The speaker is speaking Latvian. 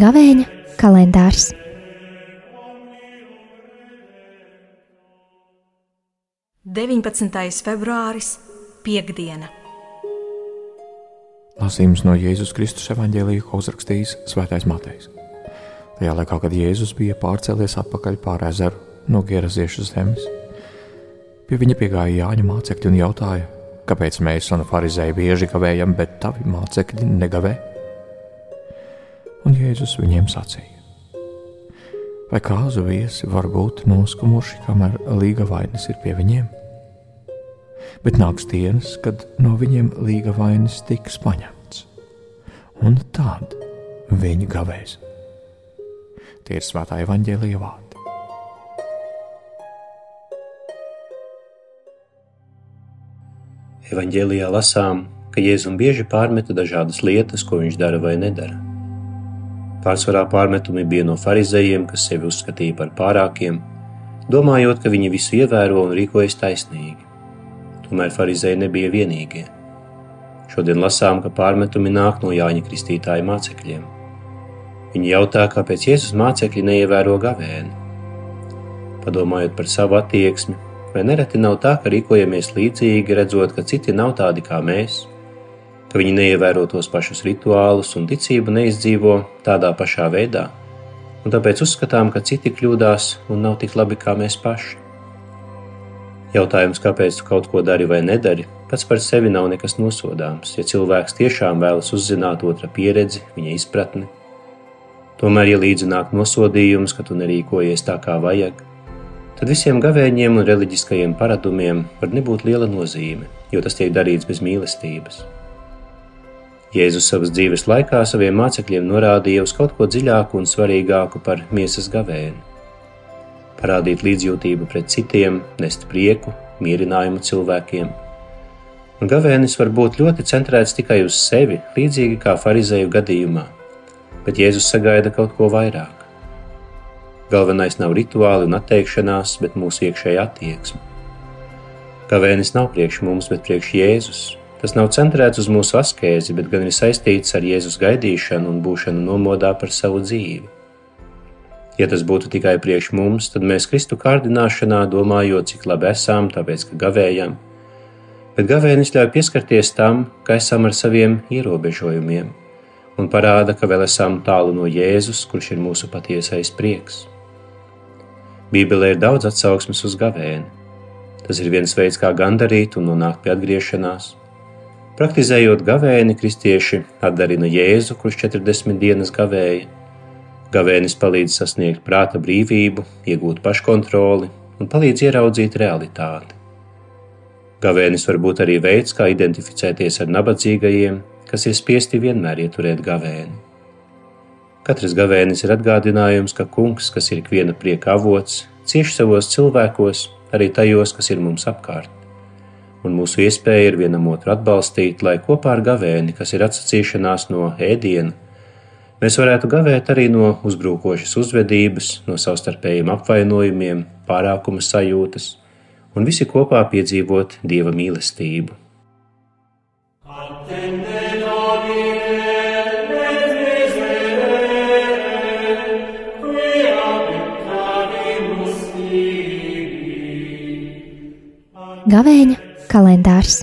Gavēņa kalendārs. Deviņpadsmitais februāris, piekdiena. Lasījums no Jēzus Kristus evanģēlīja, ko uzrakstījis Svētais Matejs. Tajā laikā, kad Jēzus bija pārcēlies atpakaļ pāri ezeru no Geraziešu zemes, pie viņa piegāja Jāņa mācekļi un jautāja, kāpēc mēs un farizēji bieži kavējam, bet tavi mācekļi negavē? Un Jēzus viņiem sacīja: Vai kāzu viesi var būt noskumuši, kamēr līga vainas ir pie viņiem? bet nāks dienas, kad no viņiem līga vainas tiks paņemts, un tad viņi gavēs. Tie ir svētā evaņģēlīja vārdi. Evanģēlijā lasām, ka Jēzum bieži pārmeta dažādas lietas, ko viņš dara vai nedara. Pārsvarā pārmetumi bija no farizējiem, kas sevi uzskatīja par pārākiem, domājot, ka viņi visu ievēro un rīkojas taisnīgi. Tomēr farizēji nebija vienīgie. Šodien lasām, ka pārmetumi nāk no Jāņa Kristītāja mācekļiem. Viņi jautā, kāpēc Jēzus mācekļi neievēro gavēni. Padomājot par savu attieksmi, vai nereti nav tā, ka rīkojamies līdzīgi, redzot, ka citi nav tādi kā mēs, ka viņi neievēro tos pašus rituālus un ticību neizdzīvo tādā pašā veidā, un tāpēc uzskatām, ka citi kļūdās un nav tik labi kā mēs paši. Jautājums, kāpēc tu kaut ko dari vai nedari, pats par sevi nav nekas nosodāms, ja cilvēks tiešām vēlas uzzināt otra pieredzi, viņa izpratni. Tomēr, ja līdzi nāk nosodījums, ka tu nerīkojies tā, kā vajag, tad visiem gavēņiem un reliģiskajiem paradumiem var nebūt liela nozīme, jo tas tiek darīts bez mīlestības. Jēzus savas dzīves laikā saviem mācekļiem norādīja uz kaut ko dziļāku un svarīgāku par miesas gavēni parādīt līdzjūtību pret citiem, nest prieku, mierinājumu cilvēkiem. Un gavēnis var būt ļoti centrēts tikai uz sevi, līdzīgi kā farizēju gadījumā, bet Jēzus sagaida kaut ko vairāk. Galvenais nav rituāli un atteikšanās, bet mūsu iekšējā attieksme. Gavēnis nav priekš mums, bet priekš Jēzus. Tas nav centrēts uz mūsu askēzi, bet gan ir saistīts ar Jēzus gaidīšanu un būšanu nomodā par savu dzīvi. Ja tas būtu tikai priekš mums, tad mēs Kristu kārdināšanā domājot, cik labi esam, tāpēc, ka gavējam. Bet gavēnis ļauj pieskarties tam, ka esam ar saviem ierobežojumiem, un parāda, ka vēl esam tālu no Jēzus, kurš ir mūsu patiesais prieks. Bībelē ir daudz atsauksmes uz gavēni. Tas ir viens veids, kā gandarīt un nonākt pie atgriešanās. Praktizējot gavēni, kristieši atdarina Jēzu, kurš 40 dienas gavēja Gavēnis palīdz sasniegt prāta brīvību, iegūt paškontroli un palīdz ieraudzīt realitāti. Gavēnis var būt arī veids, kā identificēties ar nabadzīgajiem, kas ir spiesti vienmēr ieturēt gavēni. Katrs gavēnis ir atgādinājums, ka kungs, kas ir ikviena prieka avots, cieš savos cilvēkos, arī tajos, kas ir mums apkārt. Un mūsu iespēja ir vienam otru atbalstīt, lai kopā ar gavēni, kas ir atsacīšanās no ēdiena, Mēs varētu gavēt arī no uzbrukošas uzvedības, no savstarpējiem apvainojumiem, pārākuma sajūtas un visi kopā piedzīvot dieva mīlestību. Gavēņa kalendārs